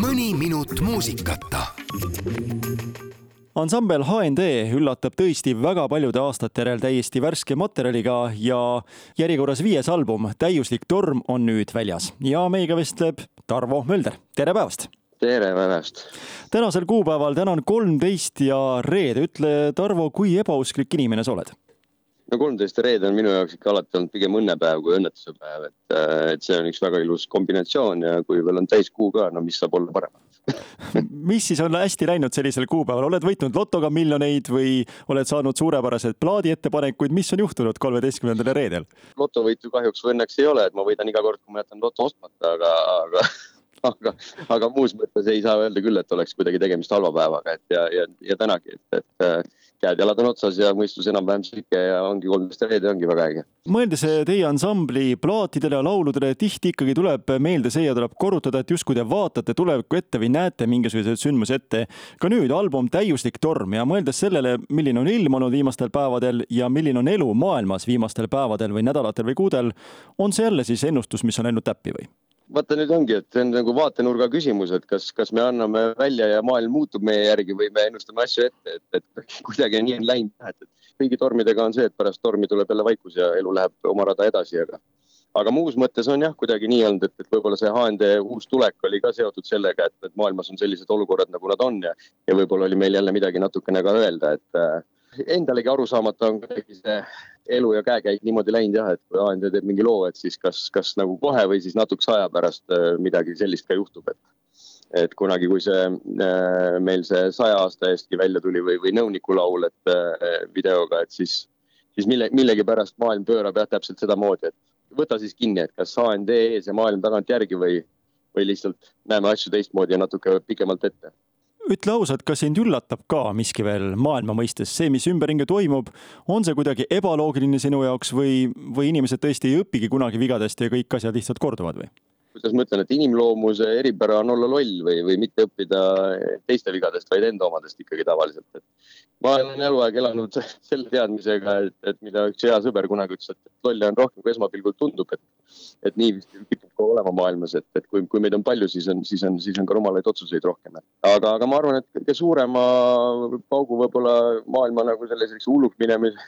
mõni minut muusikata ansambel HND üllatab tõesti väga paljude aastate järel täiesti värske materjaliga ja järjekorras viies album Täiuslik torm on nüüd väljas ja meiega vestleb Tarvo Mölder, tere päevast! tere päevast! tänasel kuupäeval, täna on kolmteist ja reede, ütle Tarvo, kui ebausklik inimene sa oled? No kolmteist reede on minu jaoks ikka alati olnud pigem õnnepäev kui õnnetuse päev, et, et see on üks väga ilus kombinatsioon ja kui veel on täiskuu ka, no mis saab olla paremat mis siis on hästi läinud sellisel kuupäeval, oled võitnud lotoga miljoneid või oled saanud suurepäraseid plaadiettepanekuid, mis on juhtunud kolmeteistkümnendal reedel? lotovõitu kahjuks või õnneks ei ole, et ma võidan iga kord, kui ma jätan loto ostmata, aga, aga aga, aga muus mõttes ei saa öelda küll, et oleks kuidagi tegemist halva päevaga, et ja, ja, ja tänagi, et, et äh, käed-jalad on otsas ja mõistus enam-vähem sihuke ja ongi kolmteist reede ongi väga äge. mõeldes teie ansambli plaatidele ja lauludele, tihti ikkagi tuleb meelde see ja tuleb korrutada, et justkui te vaatate tulevikku ette või näete mingisuguseid sündmusi ette. ka nüüd album Täiuslik torm ja mõeldes sellele, milline on ilm olnud viimastel päevadel ja milline on elu maailmas viimastel päevadel või nädalatel või kuudel, on see jälle siis ennustus, mis on läinud täppi või? Vaata nüüd ongi, et see on nagu vaatenurga küsimus, et kas, kas me anname välja ja maailm muutub meie järgi või me ennustame asju ette, et, et kuidagi nii on läinud, et kõigi tormidega on see, et pärast tormi tuleb jälle vaikus ja elu läheb oma rada edasi, aga aga muus mõttes on jah, kuidagi nii olnud, et, et võib-olla see HND uus tulek oli ka seotud sellega, et, et maailmas on sellised olukorrad, nagu nad on ja, ja võib-olla oli meil jälle midagi natukene ka öelda, et endalegi arusaamata on kuidagi see elu ja käekäik niimoodi läinud jah, et kui AND teeb mingi loo, et siis kas, kas nagu kohe või siis natukese aja pärast äh, midagi sellist ka juhtub, et et kunagi, kui see äh, meil see saja aasta eestki välja tuli või, või nõunikulaul, et äh, videoga, et siis, siis mille, millegipärast maailm pöörab jah, täpselt sedamoodi, et võta siis kinni, et kas AND ees ja maailm tagantjärgi või, või lihtsalt näeme asju teistmoodi ja natuke pikemalt ette ütle ausalt, kas sind üllatab ka miski veel maailma mõistes, see, mis ümberringi toimub, on see kuidagi ebaloogiline sinu jaoks või, või inimesed tõesti ei õpigi kunagi vigadest ja kõik asjad lihtsalt korduvad või? kuidas ma ütlen, et inimloomuse eripära on olla loll või, või mitte õppida teiste vigadest, vaid enda omadest ikkagi tavaliselt, et ma olen eluaeg elanud selle teadmisega, et, et mida üks hea sõber kunagi ütles, et lolle on rohkem, kui esmapilgul tundub, et, et nii vist kipub ka olema maailmas, et, et kui, kui meid on palju, siis on, siis on, siis on ka rumalaid otsuseid rohkem. aga, aga ma arvan, et kõige suurema paugu võib-olla maailma nagu selliseks hulluks minemise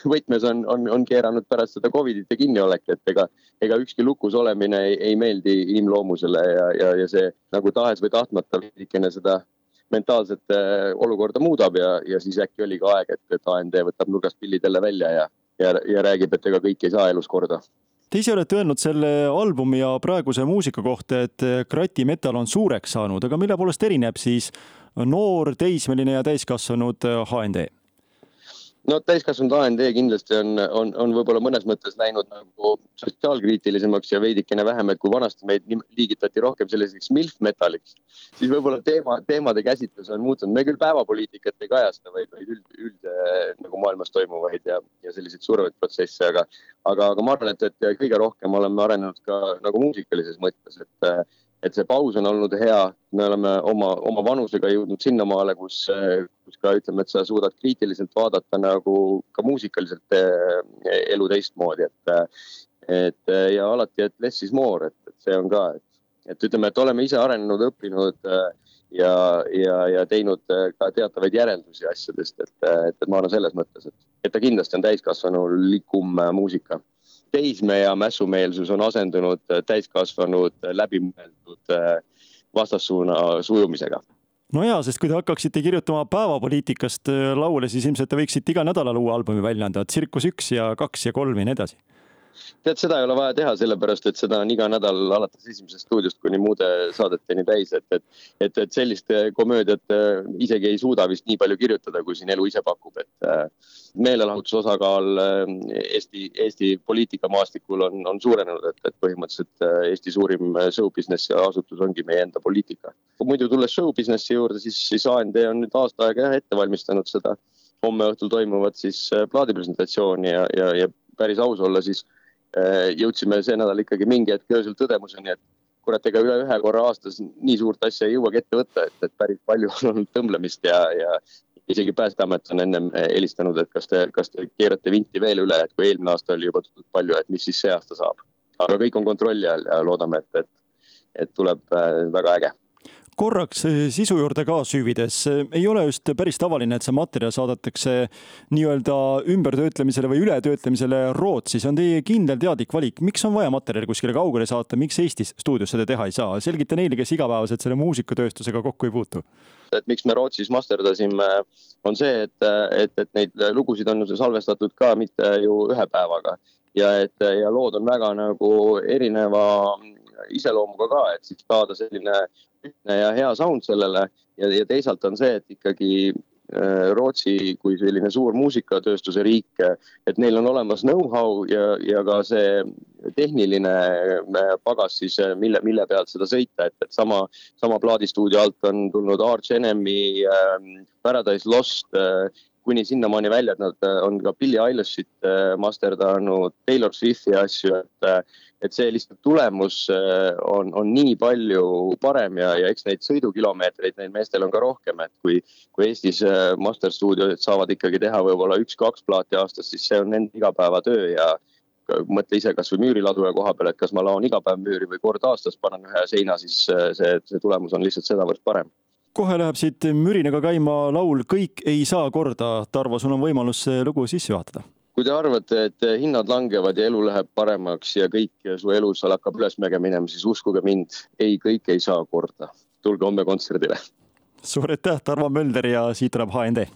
võtmes on, on, on keeranud pärast seda Covidit ja kinniolek, et ega, ega ükski lukus olemine ei, ei meeldi inimloomusele ja, ja, ja see nagu tahes või tahtmata veidikene seda mentaalset äh, olukorda muudab ja, ja siis äkki oligi aeg, et, et AND võtab nurgast pillid jälle välja ja, ja, ja räägib, et ega kõike ei saa elus korda. Te ise olete öelnud selle albumi ja praeguse muusika kohta, et krati metal on suureks saanud, aga mille poolest erineb siis noor, teismeline ja täiskasvanud HND? No täiskasvanud AND kindlasti on, on, on võib-olla mõnes mõttes läinud nagu sotsiaalkriitilisemaks ja veidikene vähem, et kui vanasti meid liigitati rohkem selliseks milf metaliks, siis võib-olla teema, teemade käsitlus on muutunud. me küll päevapoliitikat ei kajasta, vaid, vaid üld, üld nagu maailmas toimuvaid ja, ja selliseid suuremaid protsesse, aga, aga, aga ma arvan, et, et kõige rohkem oleme arenenud ka nagu muusikalises mõttes, et et see paus on olnud hea, me oleme oma, oma vanusega jõudnud sinnamaale, kus, kus ka ütleme, et sa suudad kriitiliselt vaadata nagu ka muusikaliselt eh, elu teistmoodi, et, et ja alati, et less is more, et, et see on ka, et, et ütleme, et oleme ise arenenud, õppinud eh, ja, ja, ja teinud eh, ka teatavaid järeldusi asjadest, et, et, et ma arvan selles mõttes, et, et ta kindlasti on täiskasvanulikum muusika teisme ja mässumeelsus on asendunud täiskasvanud läbimõeldud äh, vastassuuna sujumisega. No jaa, sest kui te hakkaksite kirjutama päevapoliitikast äh, laule, siis ilmselt te võiksite iga nädalal uue albumi välja anda, Tsirkus üks ja kaks ja kolm ja nii edasi tead, seda ei ole vaja teha, sellepärast et seda on iga nädal alates esimesest stuudiost kuni muude saadeteni täis, et, et, et, et sellist komöödiat äh, isegi ei suuda vist nii palju kirjutada, kui siin elu ise pakub, et äh, meelelahutuse osakaal äh, Eesti, Eesti poliitikamaastikul on, on suurenenud, et, et põhimõtteliselt Eesti suurim show business'i asutus ongi meie enda poliitika. muidu tulles show business'i juurde, siis, siis AND on nüüd aasta aega jah ette valmistanud seda homme õhtul toimuvat siis plaadipresentatsiooni ja, ja, ja päris aus olla, siis Äh, jõudsime see nädal ikkagi mingi hetk öösel tõdemuseni, et kurat, ega üle ühe korra aastas nii suurt asja ei jõuagi ette võtta, et, et päris palju on olnud tõmblemist ja, ja isegi Päästeamet on ennem helistanud, et kas te, kas te keerate vinti veel üle, et kui eelmine aasta oli juba palju, et mis siis see aasta saab. aga kõik on kontrolli all ja loodame, et, et, et tuleb äh, väga äge korraks sisu juurde ka süüvides, ei ole just päris tavaline, et see materjal saadetakse nii-öelda ümbertöötlemisele või ületöötlemisele Rootsi, see on teie kindel teadlik valik. miks on vaja materjali kuskile kaugele saata, miks Eestis stuudios seda teha ei saa? selgita neile, kes igapäevaselt selle muusikatööstusega kokku ei puutu. Et miks me Rootsis masterdasime, on see, et, et, et neid lugusid on salvestatud ka mitte ju ühe päevaga. Ja et ja lood on väga nagu erineva iseloomuga ka, et siis saada selline ühtne ja hea sound sellele. Ja, ja teisalt on see, et ikkagi äh, Rootsi kui selline suur muusikatööstuse riik, et neil on olemas know-how ja, ja ka see tehniline äh, pagas siis, äh, mille, mille pealt seda sõita, et, et sama, sama plaadistuudio alt on tulnud Arch Enemy äh,, Paradise Lost äh, kuni sinnamaani välja, et nad on ka Billie Eilishit masterdanud, Taylor Swifti asju, et et see lihtsalt tulemus äh, on, on nii palju parem ja, ja eks neid sõidukilomeetreid neil meestel on ka rohkem, et kui, kui Eestis äh, master stuudiod saavad ikkagi teha võib-olla üks-kaks plaati aastas, siis see on nende igapäevatöö ja mõtle ise kasvõi müüriladuja koha peal, et kas ma laon iga päev müüri või kord aastas panen ühe seina, siis äh, see, see tulemus on lihtsalt sedavõrd parem kohe läheb siit mürinaga käima laul Kõik ei saa korda. Tarvo, sul on võimalus see lugu sisse juhatada kui te arvate, et hinnad langevad ja elu läheb paremaks ja kõik su elus hakkab ülesmäge minema, siis uskuge mind, ei, kõik ei saa korda. tulge homme kontserdile. suur aitäh, Tarmo Mölder ja siit tuleb HND